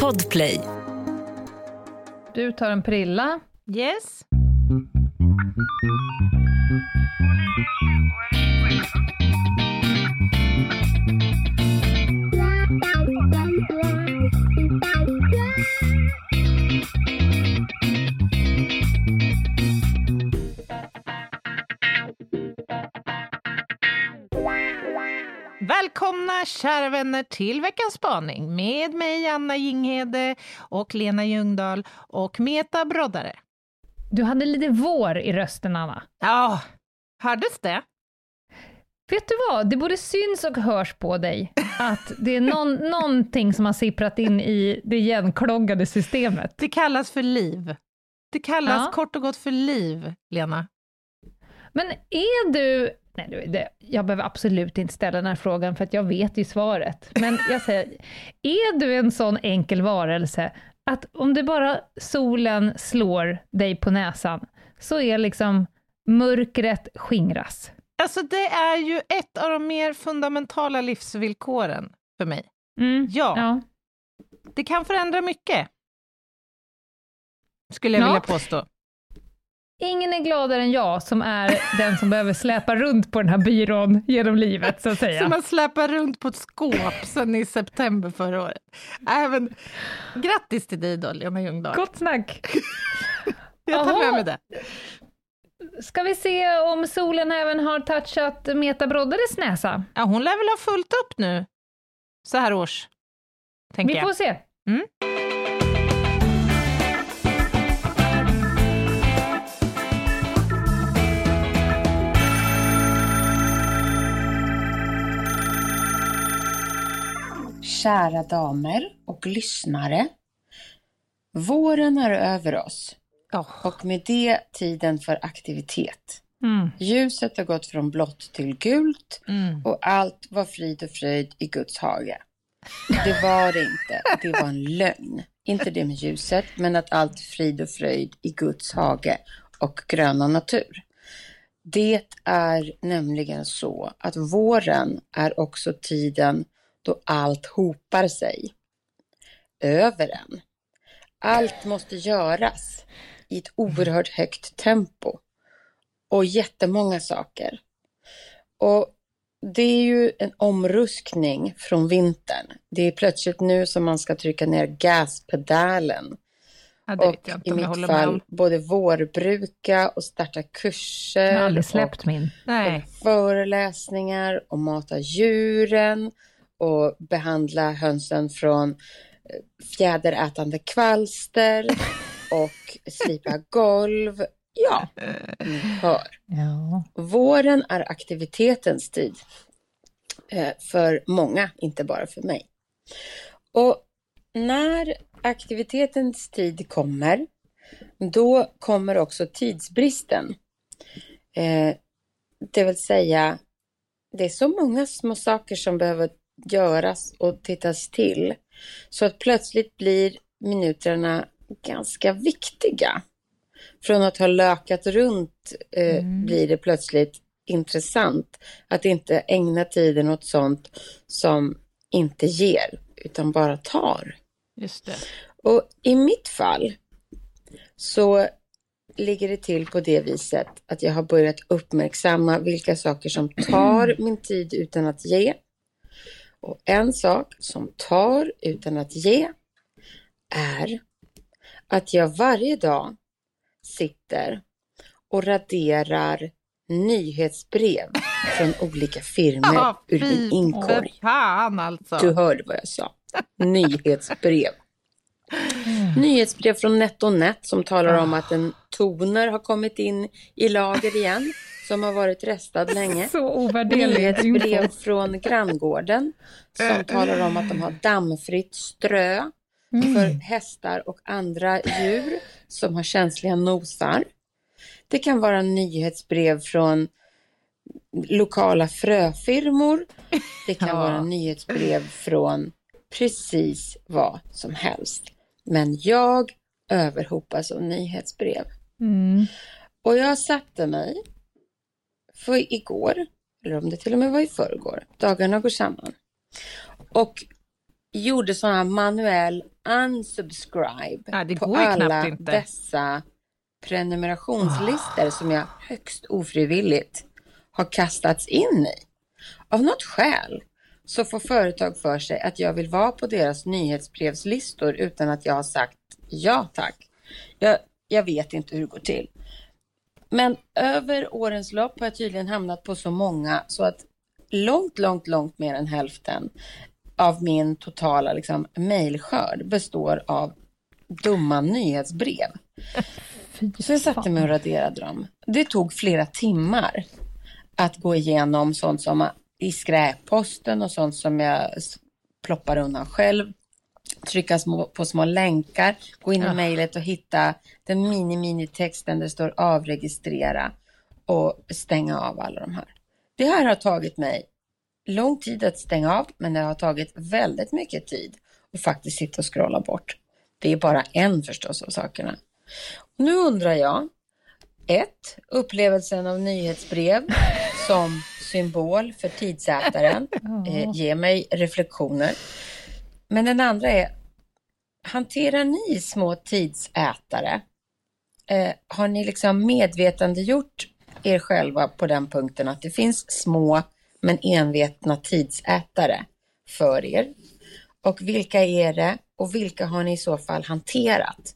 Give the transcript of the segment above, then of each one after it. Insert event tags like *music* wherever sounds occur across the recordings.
Podplay. Du tar en prilla. Yes. Kära vänner till veckans spaning med mig Anna Jinghede och Lena Ljungdahl och Meta Broddare. Du hade lite vår i rösten, Anna. Ja, hördes det? Vet du vad? Det både syns och hörs på dig att det är någon, *laughs* någonting som har sipprat in i det igenkloggade systemet. Det kallas för liv. Det kallas Ja. kort och gott för liv, Lena. Men är du... Nej, det, jag behöver absolut inte ställa den här frågan för att jag vet ju svaret. Men jag säger, *laughs* är du en sån enkel varelse att om det bara solen slår dig på näsan så är liksom mörkret skingras? Alltså det är ju ett av de mer fundamentala livsvillkoren för mig. Mm. Ja, ja. det kan förändra mycket. Skulle jag Ja. vilja påstå. Ingen är gladare än jag som är den som behöver släpa runt på den här byrån genom livet, så att säga. Som har släpat runt på ett skåp sedan i september förra året. Även, grattis till dig då, Lena Ljungdahl. Gott snack! *laughs* Jag tar med Jaha. mig det. Ska vi se om solen även har touchat Meta Broddares näsa? Ja, hon lär väl ha fullt upp nu, så här års, Vi jag. får se. Mm. Kära damer och lyssnare. Våren är över oss Oh. och med det tiden för aktivitet. Mm. Ljuset har gått från blått till gult Mm. och allt var frid och fröjd i Guds hage. Det var det inte, det var en lögn. Inte det med ljuset, men att allt är frid och fröjd i Guds hage och gröna natur. Det är nämligen så att våren är också tiden då allt hopar sig över en. Allt måste göras i ett oerhört högt tempo och jättemånga saker. Och det är ju en omruskning från vintern. Det är plötsligt nu som man ska trycka ner gaspedalen Ja, och i mitt fall både vårbruka och starta kurser Jag har aldrig och släppt min. Nej. föreläsningar och mata djuren och behandla hönsen från eh, fjäderätande kvalster *laughs* och slipa golv. Ja, ni hör. Ja. Våren är aktivitetens tid. Eh, För många, inte bara för mig. Och när aktivitetens tid kommer, då kommer också tidsbristen. Eh, Det vill säga, det är så många små saker som behöver göras och tittas till. Så att plötsligt blir minuterna ganska viktiga. Från att ha lökat runt eh, Mm. blir det plötsligt intressant att inte ägna tiden åt sånt som inte ger, utan bara tar. Just det. Och i mitt fall så ligger det till på det viset att jag har börjat uppmärksamma vilka saker som tar min tid utan att ge. Och en sak som tar utan att ge är att jag varje dag sitter och raderar nyhetsbrev från olika firmor Ja, ur min inkorg. fan alltså. Du hörde vad jag sa. Nyhetsbrev. Nyhetsbrev från NetOnNet som talar om att en toner har kommit in i lager igen, som har varit restad länge. Så ovärderlig Nyhetsbrev från granngården som talar om att de har dammfritt strö Mm. för hästar och andra djur som har känsliga nosar. Det kan vara nyhetsbrev från lokala fröfirmor. Det kan Ja. vara nyhetsbrev från precis vad som helst. Men jag överhopas av nyhetsbrev. Mm. Och jag satte mig för igår, eller om det till och med var i förrgår, dagarna går samman. Och gjorde sån här manuell unsubscribe Ja, på alla dessa prenumerationslistor som jag högst ofrivilligt har kastats in i. Av något skäl så får företag för sig att jag vill vara på deras nyhetsbrevslistor utan att jag har sagt ja tack. Jag, jag vet inte hur det går till. Men över årens lopp har jag tydligen hamnat på så många så att långt, långt, långt mer än hälften av min totala liksom, mejlskörd består av dumma nyhetsbrev. Så jag satte mig och raderade dem. Det tog flera timmar att gå igenom sånt som i skräpposten och sånt som jag ploppar undan själv. Trycka små, på små länkar, gå in i Ja. mejlet och hitta den mini-mini-texten där det står avregistrera och stänga av alla de här. Det här har tagit mig lång tid att stänga av, men det har tagit väldigt mycket tid att faktiskt sitta och scrolla bort. Det är bara en förstås av sakerna. Och nu undrar jag, ett, upplevelsen av nyhetsbrev som symbol för tidsätaren *laughs* eh, ger mig reflektioner. Men den andra är, hanterar ni små tidsätare? Eh, har ni liksom medvetandegjort er själva på den punkten att det finns små men envetna tidsätare för er? Och vilka är det och vilka har ni i så fall hanterat?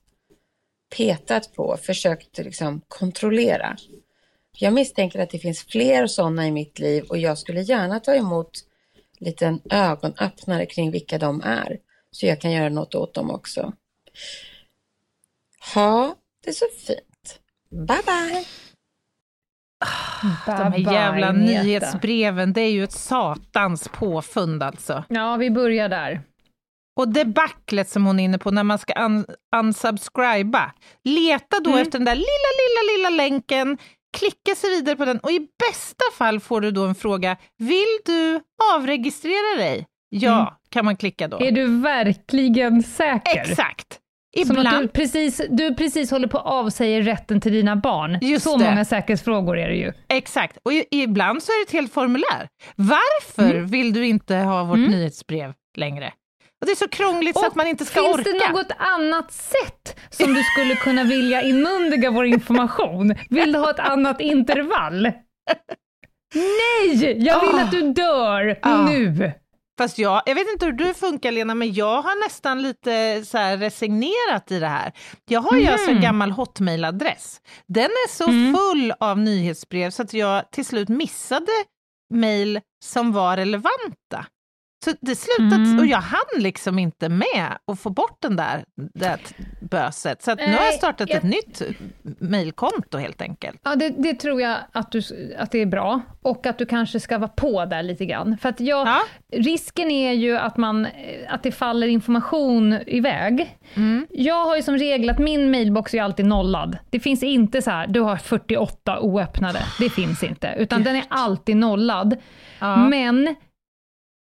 Petat på, försökt liksom kontrollera? Jag misstänker att det finns fler sådana i mitt liv och jag skulle gärna ta emot liten ögonöppnare kring vilka de är. Så jag kan göra något åt dem också. Ha det så fint. Bye bye! De här jävla Meta. nyhetsbreven, det är ju ett satans påfund alltså. Ja, vi börjar där. Och debaclet som hon är inne på när man ska un unsubscriba. Leta då Mm. efter den där lilla, lilla, lilla länken, klicka sig vidare på den och i bästa fall får du då en fråga, vill du avregistrera dig? Ja, Mm. kan man klicka då. Är du verkligen säker? Exakt. Som att du Ibland, precis, du precis håller på att avsäga rätten till dina barn. Just så det. många säkerhetsfrågor är det ju. exakt. Och ibland så är det ett helt formulär. Varför Mm. vill du inte ha vårt Mm. nyhetsbrev längre? Och det är så krångligt så Och att man inte ska Finns orka. det något annat sätt som du skulle kunna vilja inmundiga vår information? Vill du ha ett annat intervall? Nej! Jag vill Ah. att du dör Ah. nu! Fast jag, jag vet inte hur du funkar Lena, men jag har nästan lite så resignerat i det här. Jag har ju Mhm. alltså en gammal hotmail-adress. Den är så Mm. full av nyhetsbrev så att jag till slut missade mejl som var relevanta. Så det slutat, Mm. och jag hann liksom inte med att få bort den där, det böset. Så nu har jag startat jag- ett nytt mejlkonto helt enkelt. Ja, det, det tror jag att, du, att det är bra. Och att du kanske ska vara på där lite grann. För att jag, Ja. risken är ju att, man, att det faller information iväg. Mm. Jag har ju som regel att min mailbox är alltid nollad. Det finns inte så här, du har 48 oöppnade. Det finns inte. Utan den är alltid nollad. Ja. Men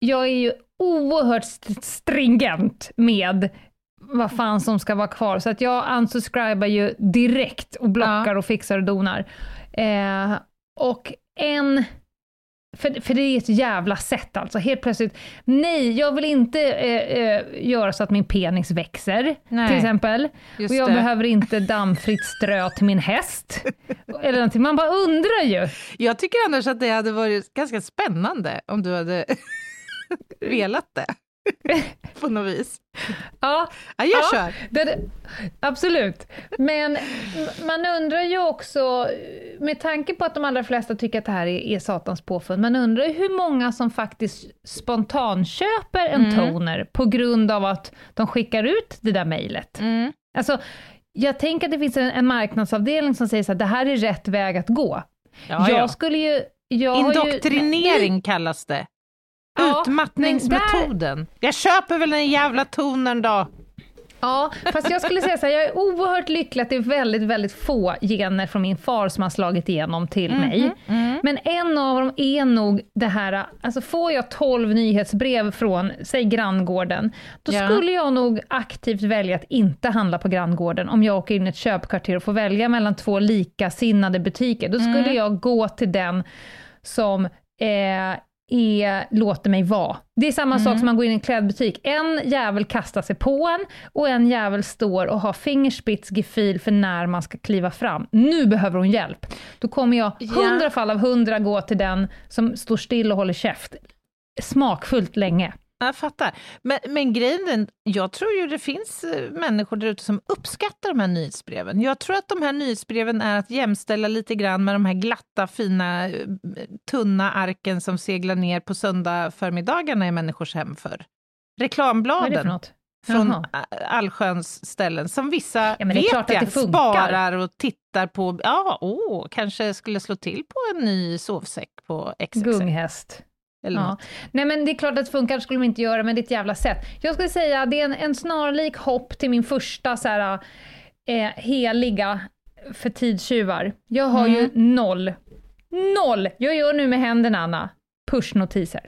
jag är ju oerhört st- stringent med vad fan som ska vara kvar. Så att jag unsubscribar ju direkt och blockar och fixar och donar. Eh, och en... För, för det är ett jävla sätt alltså. Helt plötsligt, nej, jag vill inte eh, eh, göra så att min penis växer, Nej, till exempel. just och jag det. behöver inte dammfritt strö till min häst. Eller någonting. Man bara undrar ju. Jag tycker annars att det hade varit ganska spännande om du hade *laughs* velat det. *laughs* På något vis. Ja, Ja, jag Ja. kör. Det, absolut. Men man undrar ju också, med tanke på att de allra flesta tycker att det här är, är satans påfund, man undrar ju hur många som faktiskt spontanköper en Mm. toner på grund av att de skickar ut det där mejlet. Mm. Alltså, jag tänker att det finns en, en marknadsavdelning som säger så att det här är rätt väg att gå. Ja, jag ja. skulle ju... Jag har ju- Indoktrinering kallas det. Ja, Utmattningsmetoden. Jag köper väl den jävla tonern då. Ja, fast jag skulle säga så här, jag är oerhört lycklig att det är väldigt, väldigt få gener från min far som har slagit igenom till mig. Mm. Men en av dem är nog det här, alltså får jag 12 nyhetsbrev från, säg granngården, då Ja. skulle jag nog aktivt välja att inte handla på granngården om jag åker in i ett köpkvarter och får välja mellan två likasinnade butiker. Då skulle Mm. jag gå till den som eh, är, låter mig vara. Det är samma sak som man går in i en klädbutik. En jävel kastar sig på en och en jävel står och har fingerspitzgefühl för när man ska kliva fram. Nu behöver hon hjälp. Då kommer jag Ja. hundra fall av hundra gå till den som står still och håller käft. Smakfullt länge. Jag fattar. Men, men grejen är, jag tror ju det finns eh, människor där ute som uppskattar de här nyhetsbreven. Jag tror att de här nyhetsbreven är att jämställa lite grann med de här glatta, fina, eh, tunna arken som seglar ner på söndag förmiddagarna i människors hem för. Vad är det för Reklambladen från allsköns ställen som vissa Ja, vet jag sparar och tittar på. Ja, åh, kanske skulle slå till på en ny sovsäck på XXL. Gunghäst. Eller Ja. något. Nej men det är klart att det funkar, skulle de inte göra, men det är ett jävla sätt. Jag skulle säga det är en, en snarlik hopp till min första så här, eh, heliga för tidstjuvar. Jag har ju noll, noll, jag gör nu med händerna Anna, pushnotiser.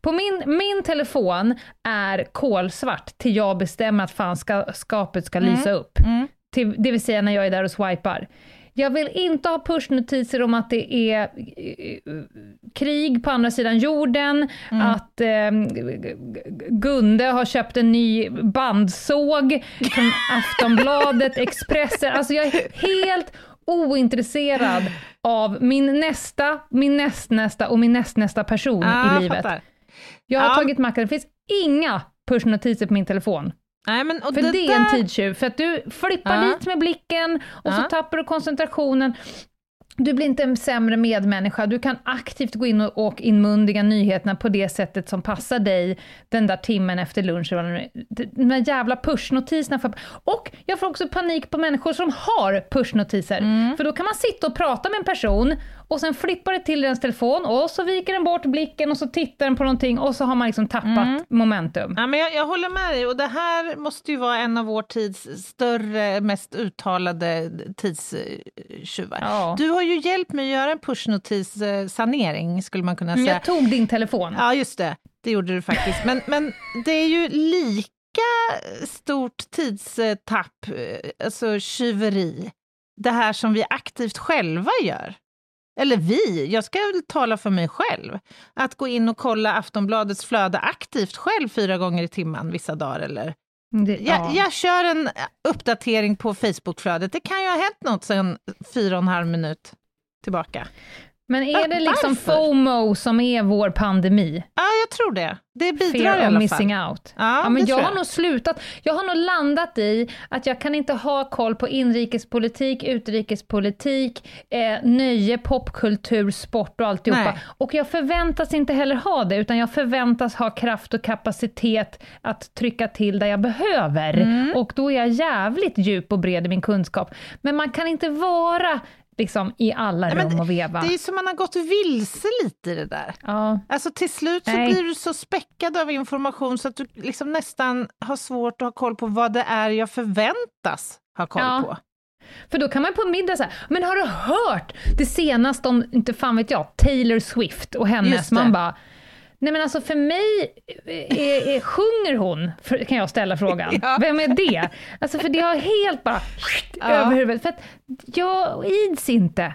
På min, min telefon är kolsvart till jag bestämmer att fan ska, skapet ska lysa upp. Mm. Till, det vill säga när jag är där och swipar. Jag vill inte ha pushnotiser om att det är eh, krig på andra sidan jorden, att eh, Gunde har köpt en ny bandsåg från *laughs* Aftonbladet, Expressen. Alltså jag är helt ointresserad av min nästa, min nästnästa och min nästnästa person Ja, i livet. fattar. Jag har Ja. tagit makten, det finns inga pushnotiser på min telefon. Nej, men, För det, är där- en tidstjuv, för att du flippar Ja. dit med blicken och så Ja. tappar du koncentrationen. Du blir inte en sämre medmänniska, du kan aktivt gå in och, och inmundiga nyheterna på det sättet som passar dig den där timmen efter lunch. det är. De där jävla pushnotiserna. För, och jag får också panik på människor som har pushnotiser. Mm. För då kan man sitta och prata med en person och sen flippar det till deras telefon och så viker den bort blicken och så tittar den på någonting och så har man liksom tappat Mm. momentum. Ja, men jag, jag håller med dig, och det här måste ju vara en av vår tids större, mest uttalade tidstjuvar. Ja. Du har ju hjälpt mig att göra en pushnotis-sanering, skulle man kunna Mm, säga. Jag tog din telefon. Ja, just det. Det gjorde du faktiskt. Men, men det är ju lika stort tidstapp, eh, alltså tjuveri, det här som vi aktivt själva gör. Eller vi, jag ska väl tala för mig själv. Att gå in och kolla Aftonbladets flöde aktivt själv fyra gånger i timmen vissa dagar. Eller. Det, Jag, jag kör en uppdatering på Facebookflödet. Det kan ju ha hänt något sedan fyra och en halv minut tillbaka. Men är det liksom varför? FOMO som är vår pandemi? Ja, jag tror det. Det bidrar i Fear of alla fall. missing out. Ja, Ja, men jag tror har jag. nog slutat. Jag har nog landat i att jag kan inte ha koll på inrikespolitik, utrikespolitik, eh, nöje, popkultur, sport och alltihopa. Nej. Och jag förväntas inte heller ha det, utan jag förväntas ha kraft och kapacitet att trycka till där jag behöver. Mm. Och då är jag jävligt djup och bred i min kunskap. Men man kan inte vara liksom i alla Nej, rum och veva. Det är som man har gått vilse lite i det där. Ja. Alltså till slut så Nej. blir du så späckad av information så att du liksom nästan har svårt att ha koll på vad det är jag förväntas ha koll Ja. på. För då kan man på middag säga, men har du hört det senaste om, inte fan vet jag, Taylor Swift och hennes, man bara, nej men alltså för mig, är, är, sjunger hon? För, kan jag ställa frågan. *laughs* Ja. Vem är det? Alltså för det har helt bara Ja. över huvudet, för att jag ids inte.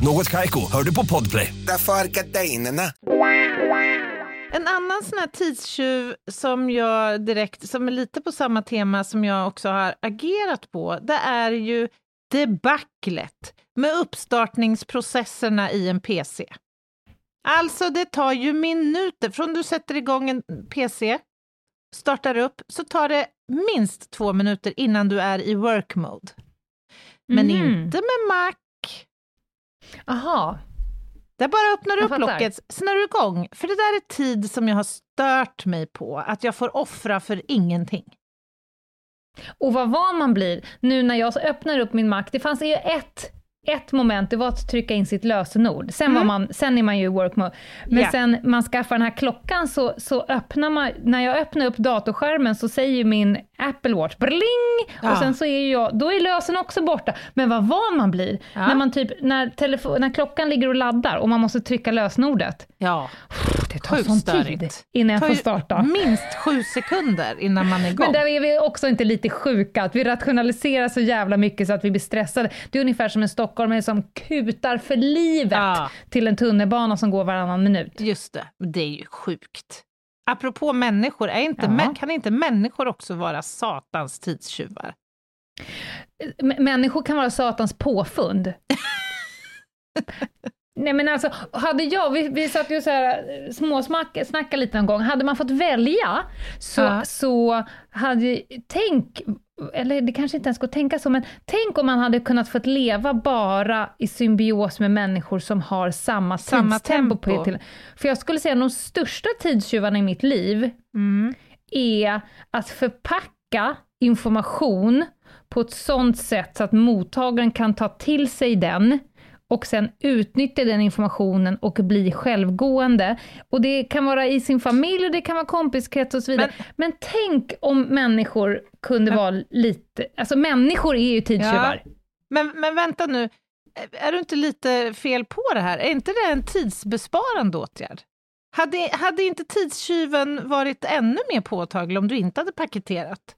Något Kaiko, hör du på Podplay. Därför är gardinerna. En annan sån här tidstjuv som jag direkt, som är lite på samma tema som jag också har agerat på, det är ju debaclet med uppstartningsprocesserna i en PC. Alltså det tar ju minuter, från du sätter igång en PC, startar upp, så tar det minst två minuter innan du är i work mode. Men Mhm. inte med Mac. Aha. Där bara öppnar du upp locket, sen är du igång. För det där är tid som jag har stört mig på, att jag får offra för ingenting. Och vad van man blir nu när jag öppnar upp min Mac. Det fanns ju ett ett moment, det var att trycka in sitt lösenord. Sen, var man, sen är man ju i work mode. Men Mm. Ja. sen man skaffar den här klockan så, så öppnar man, när jag öppnar upp datorskärmen så säger min Apple Watch bling! Ja. Och sen så är jag, då är lösen också borta. Men vad van man blir Ja. när, man typ, när, telefon, när klockan ligger och laddar och man måste trycka lösenordet. Ja, Det tar Sjukt sån tid innan jag får starta. minst sju sekunder innan man är igång. Men där är vi också inte lite sjuka, att vi rationaliserar så jävla mycket så att vi blir stressade. Det är ungefär som en stockholmare som kutar för livet Ja. till en tunnelbana som går varannan minut. Just det, det är ju sjukt. Apropå människor, är inte, Ja. kan inte människor också vara satans tidstjuvar? M- människor kan vara satans påfund. *laughs* Nej men alltså, hade jag, vi, vi satt ju så här eh, småsnackade lite någon gång, hade man fått välja så, Ja. så hade, tänk, eller det kanske inte ens går att tänka så, men tänk om man hade kunnat fått leva bara i symbios med människor som har samma, Samma tempo. På, till, för jag skulle säga att de största tidstjuvarna i mitt liv Mm. är att förpacka information på ett sådant sätt så att mottagaren kan ta till sig den och sen utnyttja den informationen och bli självgående. Och det kan vara i sin familj, och det kan vara kompiskrets och så vidare. Men, tänk om människor kunde vara lite... Alltså människor är ju tidstjuvar. Men, men vänta nu, är du inte lite fel på det här? Är inte det en tidsbesparande åtgärd? Hade, hade inte tidstjuven varit ännu mer påtaglig om du inte hade paketerat?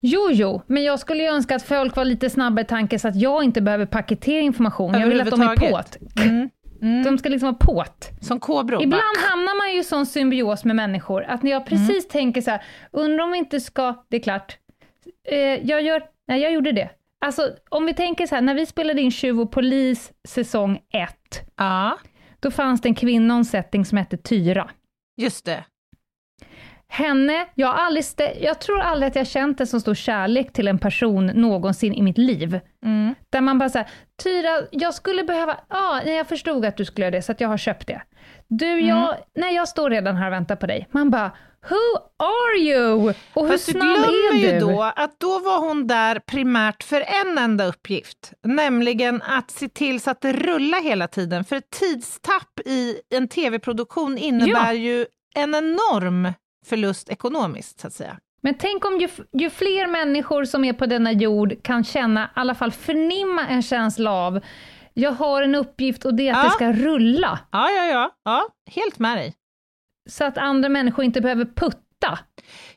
Jo, jo, men jag skulle ju önska att folk var lite snabbare i tanken så att jag inte behöver paketera information. Jag vill att de är påt. Mm. Mm. De ska liksom vara påt. Som kobror. Ibland hamnar man ju i sån symbios med människor, att när jag precis tänker så här, undrar om vi inte ska, det är klart, eh, jag gör, nej jag gjorde det. Alltså om vi tänker så här, när vi spelade in Tjuv och polis säsong 1, Ja, då fanns det en kvinna och en setting som hette Tyra. just det. Henne, jag, har aldrig jag tror aldrig att jag känt en så stor kärlek till en person någonsin i mitt liv. Mm. Där man bara säger, Tyra, jag skulle behöva, ja, nej, jag förstod att du skulle göra det, så jag har köpt det. Du, Mm. jag, nej, jag står redan här och väntar på dig. Man bara, who are you? Och hur Fast snabb är ju du? då att då var hon där primärt för en enda uppgift, nämligen att se till så att det rullar hela tiden. För ett tidstapp i en tv-produktion innebär Ja. ju en enorm förlust ekonomiskt, så att säga. Men tänk om ju, ju fler människor som är på denna jord kan känna, i alla fall förnimma en känsla av, jag har en uppgift och det är att Ja. det ska rulla. Ja, ja, ja, ja helt med dig. Så att andra människor inte behöver putta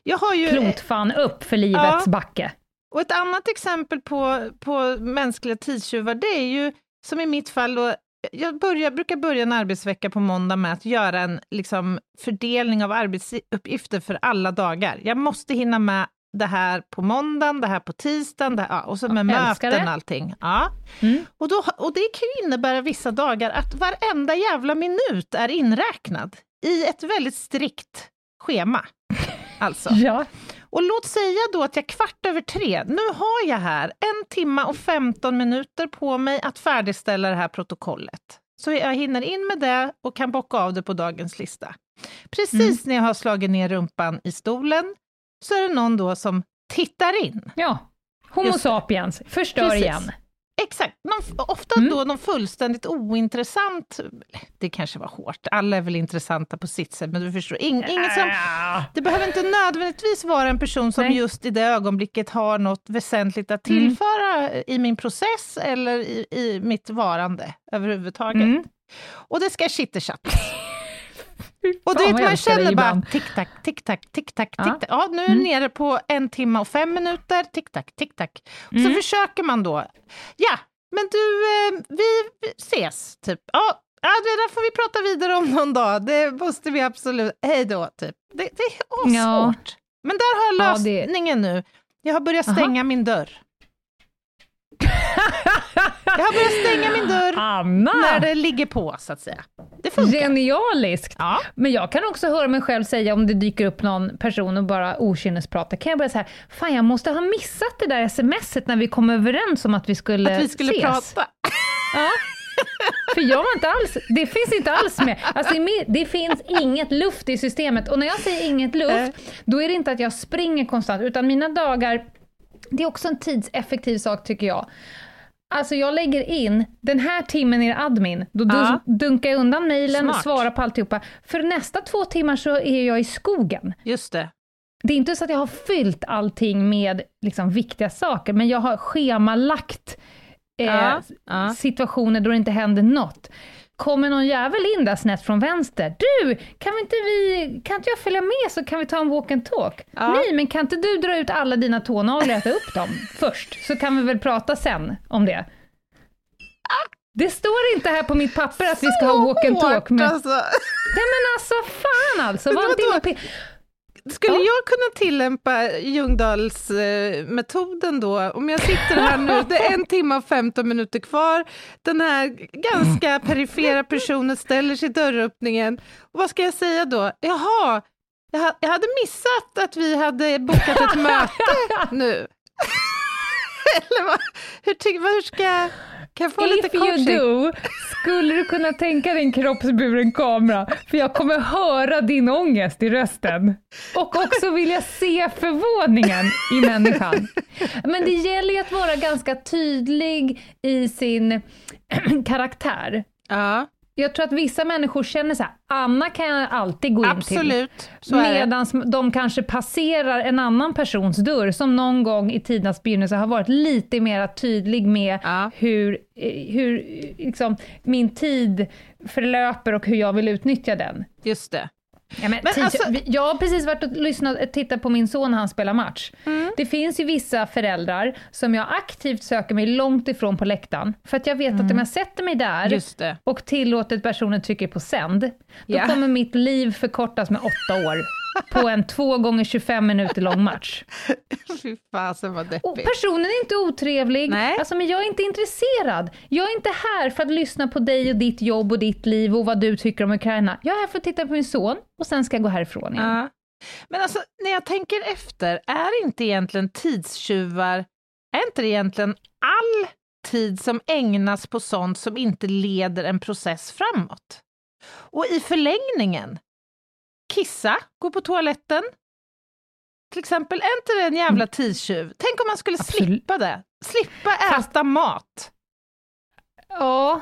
Jag har ju... plotfan upp för livets Ja. backe. Och ett annat exempel på, på mänskliga tidstjuvar, det är ju som i mitt fall då, jag börjar, brukar börja en arbetsvecka på måndag med att göra en liksom, fördelning av arbetsuppgifter för alla dagar. Jag måste hinna med det här på måndagen, det här på tisdagen, det här, ja, och så med Ja, möten och allting. Ja. Mm. Och, då, och det kan ju innebära vissa dagar att varenda jävla minut är inräknad i ett väldigt strikt schema. Alltså. *laughs* Ja. Och låt säga då att jag kvart över tre, nu har jag här en timma och 15 minuter på mig att färdigställa det här protokollet. Så jag hinner in med det och kan bocka av det på dagens lista. Precis när jag har slagit ner rumpan i stolen så är det någon då som tittar in. ja. Homo sapiens, förstör Precis. igen. Exakt, någon, ofta Mm. då någon fullständigt ointressant, det kanske var hårt, alla är väl intressanta på sitt sätt, men du förstår, ing, ingen som. Det behöver inte nödvändigtvis vara en person som Nej. just i det ögonblicket har något väsentligt att Mm. tillföra i min process eller i, i mitt varande överhuvudtaget. Mm. Och det ska chitterchatt. *laughs* Och du vet, man känner bara tick-tack, tick-tack, tick-tack, Ja. tick-tack. Ja, nu är Mm. nere på en timme och fem minuter, tick-tack, tick-tack. Mm. Så försöker man då, ja, men du, eh, vi ses, typ. Ja, ja, det där får vi prata vidare om någon dag, det måste vi absolut, hej då, typ. Det, det är svårt. Ja. Men där har jag Ja, det- lösningen nu. Jag har börjat Aha. stänga min dörr. *laughs* Jag har börjat stänga min dörr Anna! när det ligger på, så att säga. Det funkar. Genialiskt! Ja. Men jag kan också höra mig själv säga om det dyker upp någon person och bara okynnespratar, kan jag börja säga fan jag måste ha missat det där smset när vi kom överens om att vi skulle Att vi skulle ses. prata. Ja. För jag var inte alls, det finns inte alls med. Alltså, det finns inget luft i systemet. Och när jag säger inget luft, då är det inte att jag springer konstant, utan mina dagar, det är också en tidseffektiv sak tycker jag. Alltså jag lägger in den här timmen i admin, då Ja. dunkar jag undan mejlen, svarar på alltihopa. För nästa två timmar så är jag i skogen. Just det. Det är inte så att jag har fyllt allting med liksom, viktiga saker, men jag har schemalagt eh, Ja, ja. situationer då det inte händer något. Kommer någon jävel in där snett från vänster, du, kan, inte vi, kan inte jag följa med så kan vi ta en walk and talk? Ja. Nej, men kan inte du dra ut alla dina tånaglar och äta upp dem *laughs* först, så kan vi väl prata sen om det. Det står inte här på mitt papper att vi ska ha walk and talk, Hårt, men, alltså. nej, men alltså fan alltså, var inte Skulle Ja. jag kunna tillämpa Ljungdahls-metoden då? Om jag sitter här nu, det är en timme och 15 minuter kvar, den här ganska perifera personen ställer sig i dörröppningen, vad ska jag säga då? Jaha, jag, ha- jag hade missat att vi hade bokat ett *laughs* möte nu. *laughs* Eller vad? Hur, hur ska. Kan jag få lite If you coaching? do, skulle du kunna tänka dig en kroppsburen kamera? För jag kommer höra din ångest i rösten. Och också vilja se förvåningen i människan. Men det gäller ju att vara ganska tydlig i sin *clears throat* karaktär. Ja, Jag tror att vissa människor känner så här, Anna kan jag alltid gå in till. absolut. Så är det. Medan de kanske passerar en annan persons dörr, som någon gång i tidernas begynnelse har varit lite mer tydlig med Ja. hur, eh, hur eh, liksom, min tid förlöper och hur jag vill utnyttja den. Just det. Ja, men, Men alltså- jag har precis varit och lyssnat, tittat på min son när han spelar match. Mm. Det finns ju vissa föräldrar som jag aktivt söker mig långt ifrån på läktaren, för att jag vet att om jag sätter mig där Mm. Och tillåter att personen trycker på sänd, då Ja. kommer mitt liv förkortas med åtta år på en två gånger 25 minuter lång match. *laughs* Fy fasen vad Och deppigt. personen är inte otrevlig, Nej. Alltså, men jag är inte intresserad. Jag är inte här för att lyssna på dig och ditt jobb och ditt liv och vad du tycker om Ukraina. Jag är här för att titta på min son och sen ska jag gå härifrån igen. Ja. Men alltså, när jag tänker efter, är inte egentligen tidstjuvar, är inte det egentligen all tid som ägnas på sånt som inte leder en process framåt? Och i förlängningen, kissa, gå på toaletten, till exempel, är inte det en jävla tidstjuv? Tänk om man skulle Absolut. slippa det, slippa Fast- äta mat. Ja.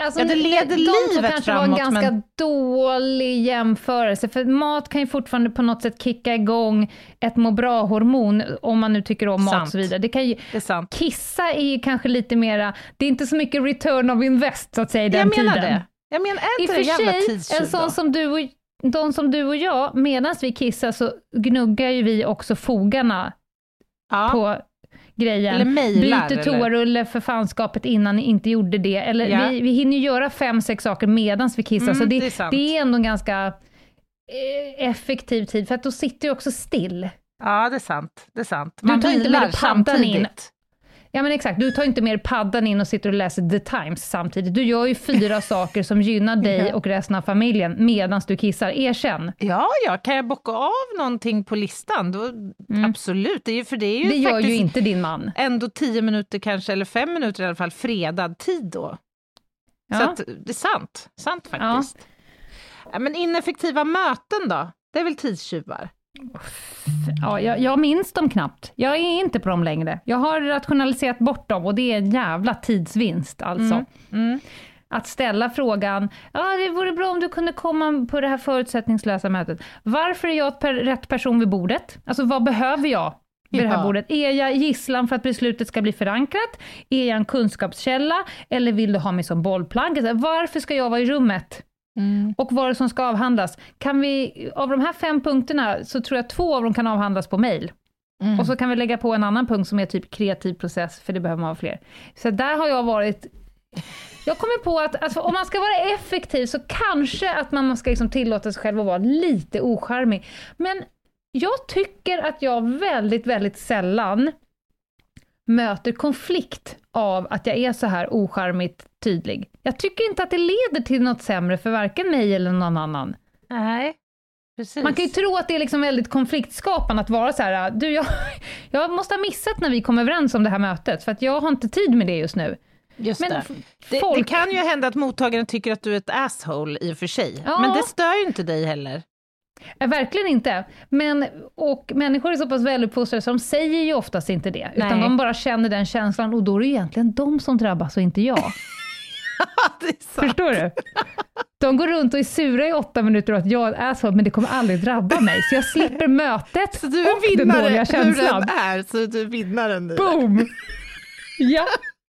Alltså, Ja, det leder de livet kanske var framåt, en ganska men- dålig jämförelse, för mat kan ju fortfarande på något sätt kicka igång ett må bra-hormon, om man nu tycker om mat Sant. och så vidare. Det kan ju, Det är kissa är ju kanske lite mera, det är inte så mycket return of invest så att säga i den Jag menar tiden. det. Jag menar, är I inte och det jävla sig, en sån som du och, de som du och jag, medan vi kissar så gnuggar ju vi också fogarna ja. på grejen. Eller mejlar, Byter toarulle för fanskapet innan ni inte gjorde det. Eller Ja. vi, vi hinner ju göra fem, sex saker medan vi kissar, Mm, så det, det är det är ändå en ganska eh, effektiv tid, för att då sitter du också still. Ja, det är sant. Det är sant. Du Man tar inte med dig paddan in. Ja men exakt, du tar inte mer paddan in och sitter och läser The Times samtidigt. Du gör ju fyra *laughs* saker som gynnar dig och resten av familjen medan du kissar. Erkänn. Ja, ja, kan jag bocka av någonting på listan? Då, Absolut, det, är ju, för det är ju Mm. Det gör ju inte din man. ändå tio minuter kanske, eller fem minuter i alla fall, fredad tid då. Så Ja. att, det är sant, sant faktiskt. Ja. men ineffektiva möten då? Det är väl tidstjuvar? Ja, jag, jag minns dem knappt. Jag är inte på dem längre. Jag har rationaliserat bort dem och det är en jävla tidsvinst alltså. Mm. Att ställa frågan, ja det vore bra om du kunde komma på det här förutsättningslösa mötet. Varför är jag per, rätt person vid bordet? Alltså vad behöver jag vid det här bordet? Är jag gisslan för att beslutet ska bli förankrat? Är jag en kunskapskälla? Eller vill du ha mig som bollplank? Alltså, varför ska jag vara i rummet? Mm. Och vad det som ska avhandlas? Kan vi, av de här fem punkterna, så tror jag två av dem kan avhandlas på mail. Mm. Och så kan vi lägga på en annan punkt som är typ kreativ process, för det behöver man ha fler. Så där har jag varit... Jag kommer på att alltså, om man ska vara effektiv så kanske att man ska liksom tillåta sig själv att vara lite ocharmig. Men jag tycker att jag väldigt, väldigt sällan möter konflikt av att jag är så här ocharmigt tydlig. Jag tycker inte att det leder till något sämre för varken mig eller någon annan. Nej, precis. Man kan ju tro att det är liksom väldigt konfliktskapande att vara så här, du jag, *laughs* jag måste ha missat när vi kom överens om det här mötet, för att jag har inte tid med det just nu. Just Men det. f- Det, folk- det kan ju hända att mottagaren tycker att du är ett asshole i och för sig, Ja. men det stör ju inte dig heller. Eh, Verkligen inte. Men, och människor är så pass väluppfostrade så de säger ju oftast inte det, utan Nej. de bara känner den känslan och då är det egentligen de som drabbas och inte jag. *laughs* *laughs* Förstår du? De går runt och är sura i åtta minuter och att jag är så, men det kommer aldrig drabba mig, så jag slipper mötet Så du och den dåliga hur känslan. den är, så du är vinnaren nu. Boom! Ja,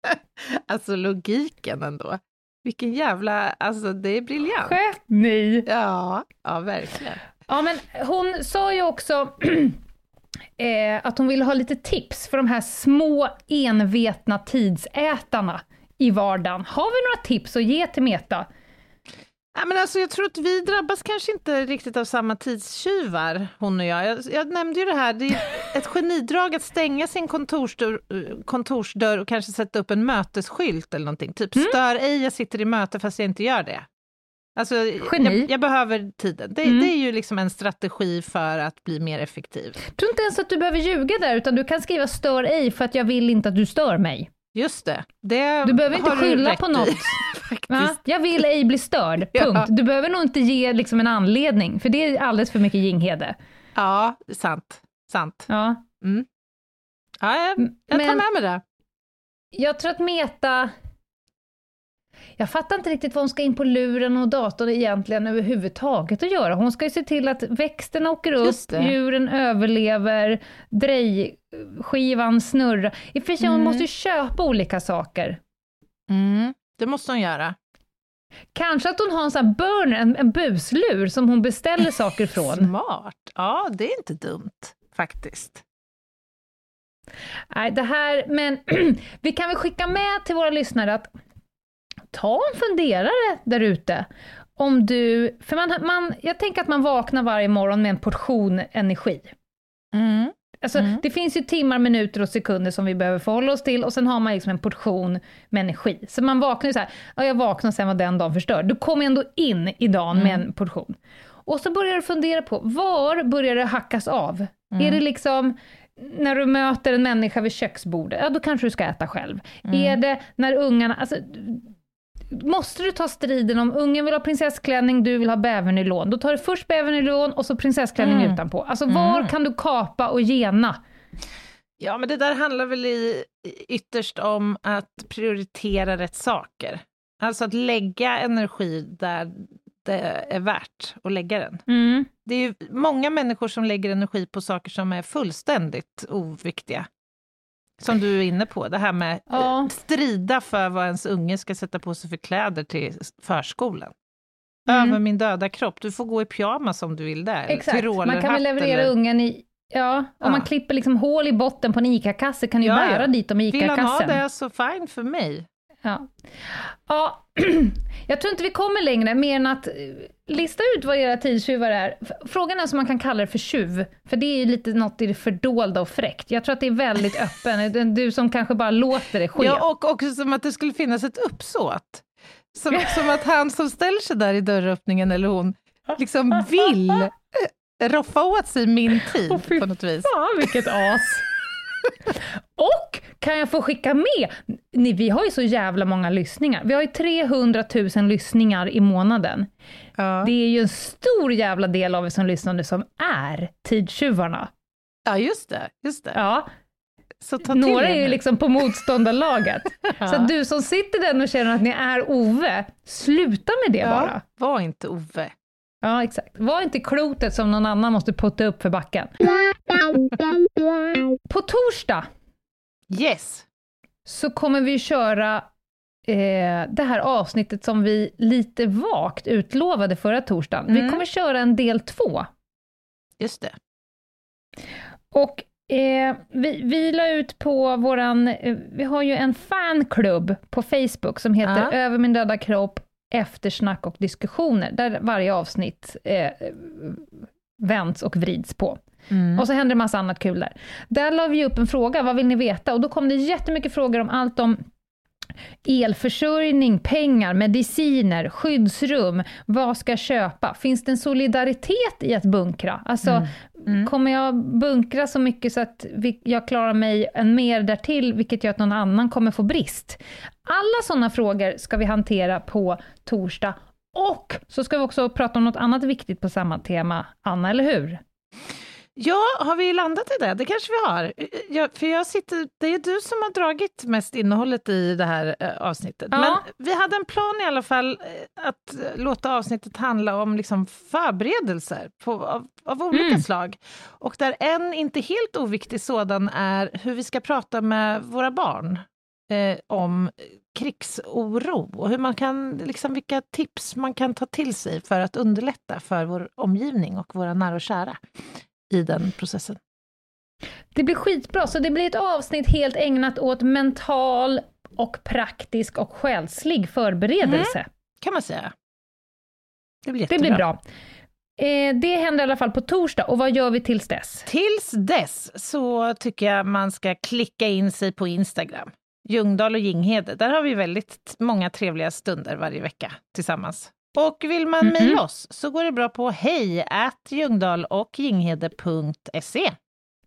*laughs* Alltså logiken ändå. Vilken jävla, alltså det är briljant. geni! Ja, ja verkligen. Ja, men hon sa ju också *clears throat* eh, att hon ville ha lite tips för de här små envetna tidsätarna i vardagen. Har vi några tips att ge till Meta? Ja, men alltså, jag tror att vi drabbas kanske inte riktigt av samma tidstjuvar, hon och jag. Jag, jag nämnde ju det här, det är ett genidrag att stänga sin kontorsdörr, kontorsdörr och kanske sätta upp en mötesskylt eller någonting. Typ stör ej, jag sitter i möte fast jag inte gör det. Alltså, Geni. jag, jag behöver tiden. Det, Mm. det är ju liksom en strategi för att bli mer effektiv. Jag tror inte ens att du behöver ljuga där, utan du kan skriva stör ej för att jag vill inte att du stör mig. Just det. det Du behöver inte skylla på något. *laughs* *laughs* Jag vill ej bli störd, punkt. Du behöver nog inte ge liksom en anledning, för det är alldeles för mycket Jinghede. Ja, sant. Sant. Ja. Ja, jag, jag tar Men- med mig det. Jag tror att Meta... Jag fattar inte riktigt vad hon ska in på luren och datorn egentligen överhuvudtaget att göra. Hon ska ju se till att växterna åker upp, djuren överlever, drejskivan snurrar. I och för sig, hon Mm. måste ju köpa olika saker. Mm, det måste hon göra. Kanske att hon har en sån här burner, en, en buslur som hon beställer saker *laughs* från. Smart. Ja, det är inte dumt faktiskt. Nej, det här, men *clears throat* vi kan väl skicka med till våra lyssnare att ta en funderare där ute. Om du, för man, man, jag tänker att man vaknar varje morgon med en portion energi. Mm. Alltså, Mm. Det finns ju timmar, minuter och sekunder som vi behöver förhålla oss till och sen har man liksom en portion med energi. Så man vaknar ju så här, ja jag vaknar och sen var den dagen förstörd. Du kommer ändå in i dagen med en portion. Och så börjar du fundera på, var börjar det hackas av? Är det liksom när du möter en människa vid köksbordet, ja då kanske du ska äta själv. Är det när ungarna, alltså, måste du ta striden om ungen vill ha prinsessklänning, du vill ha bävernylon, då tar du först bävernylon och så prinsessklänning utanpå. Alltså var kan du kapa och gena? Ja, men det där handlar väl i, ytterst om att prioritera rätt saker. Alltså att lägga energi där det är värt att lägga den. Mm. Det är ju många människor som lägger energi på saker som är fullständigt oviktiga. Som du är inne på, det här med Ja. eh, strida för vad ens unge ska sätta på sig för kläder till förskolan. Mm. Över min döda kropp, du får gå i pyjamas om du vill där. Exakt, man kan väl leverera eller- ungen i... Ja, om Ja. man klipper liksom hål i botten på en ICA-kasse kan du Ja, bära ja. dit dem i Vill han ha ICA-kassen. det så fine för mig. Ja. *clears throat* ja, jag tror inte vi kommer längre, mer än att eh, lista ut vad era tidstjuvar är. Frågan är som man kan kalla det för tjuv, för det är ju lite något i det fördolda och fräckt. Jag tror att det är väldigt *laughs* öppen, du som kanske bara låter det ske. Ja, och också som att det skulle finnas ett uppsåt. Som, *laughs* som att han som ställer sig där i dörröppningen, eller hon, liksom vill eh, roffa åt sig min tid fy på något vis. Fan vilket as! *laughs* Och kan jag få skicka med, ni, vi har ju så jävla många lyssningar. Vi har ju 300 000 lyssningar i månaden. Ja. Det är ju en stor jävla del av er som lyssnar nu som är tidstjuvarna. ja, just det. Just det. Ja, Så några är ju liksom på motståndarlaget. *laughs* Så att du som sitter där och känner att ni är Ove, sluta med det ja, bara. Var inte Ove. Ja, exakt. Var inte klotet som någon annan måste putta upp för backen. På torsdag Yes. så kommer vi köra eh, det här avsnittet som vi lite vagt utlovade förra torsdagen. Vi Mm. kommer köra en del två. Just det. Och eh, vi, vi la ut på våran, eh, vi har ju en fanklubb på Facebook som heter Ja. Över min döda kropp, eftersnack och diskussioner, där varje avsnitt eh, vänds och vrids på. Mm. Och så händer det massa annat kul där. Där la vi upp en fråga, vad vill ni veta? Och då kom det jättemycket frågor om allt om elförsörjning, pengar, mediciner, skyddsrum, vad ska jag köpa? Finns det en solidaritet i att bunkra? Alltså, Mm. kommer jag bunkra så mycket så att jag klarar mig en mer därtill, vilket gör att någon annan kommer få brist? Alla sådana frågor ska vi hantera på torsdag Och så ska vi också prata om något annat viktigt på samma tema. Anna, eller hur? Ja, har vi landat i det? Det kanske vi har. Jag, för jag sitter, det är du som har dragit mest innehållet i det här eh, avsnittet. Ja. Men vi hade en plan i alla fall eh, att låta avsnittet handla om liksom förberedelser på, av, av olika Mm. slag. Och där en inte helt oviktig sådan är hur vi ska prata med våra barn eh, om krigsoro och hur man kan, liksom, vilka tips man kan ta till sig för att underlätta för vår omgivning och våra nära och kära i den processen. Det blir skitbra, så det blir ett avsnitt helt ägnat åt mental och praktisk och själslig förberedelse. kan man säga. Det blir Det jättebra. blir bra. Eh, det händer i alla fall på torsdag, och vad gör vi tills dess? Tills dess så tycker jag man ska klicka in sig på Instagram. Ljungdahl och Ginghede. Där har vi väldigt många trevliga stunder varje vecka tillsammans. Och vill man Mhm. mejla oss så går det bra på hej ljungdahl och ginghede.se.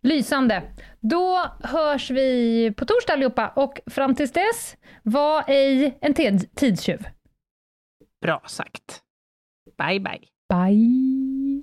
Lysande. Då hörs vi på torsdag allihopa, och fram tills dess, var ej en tid- tidstjuv. Bra sagt. Bye, bye. Bye!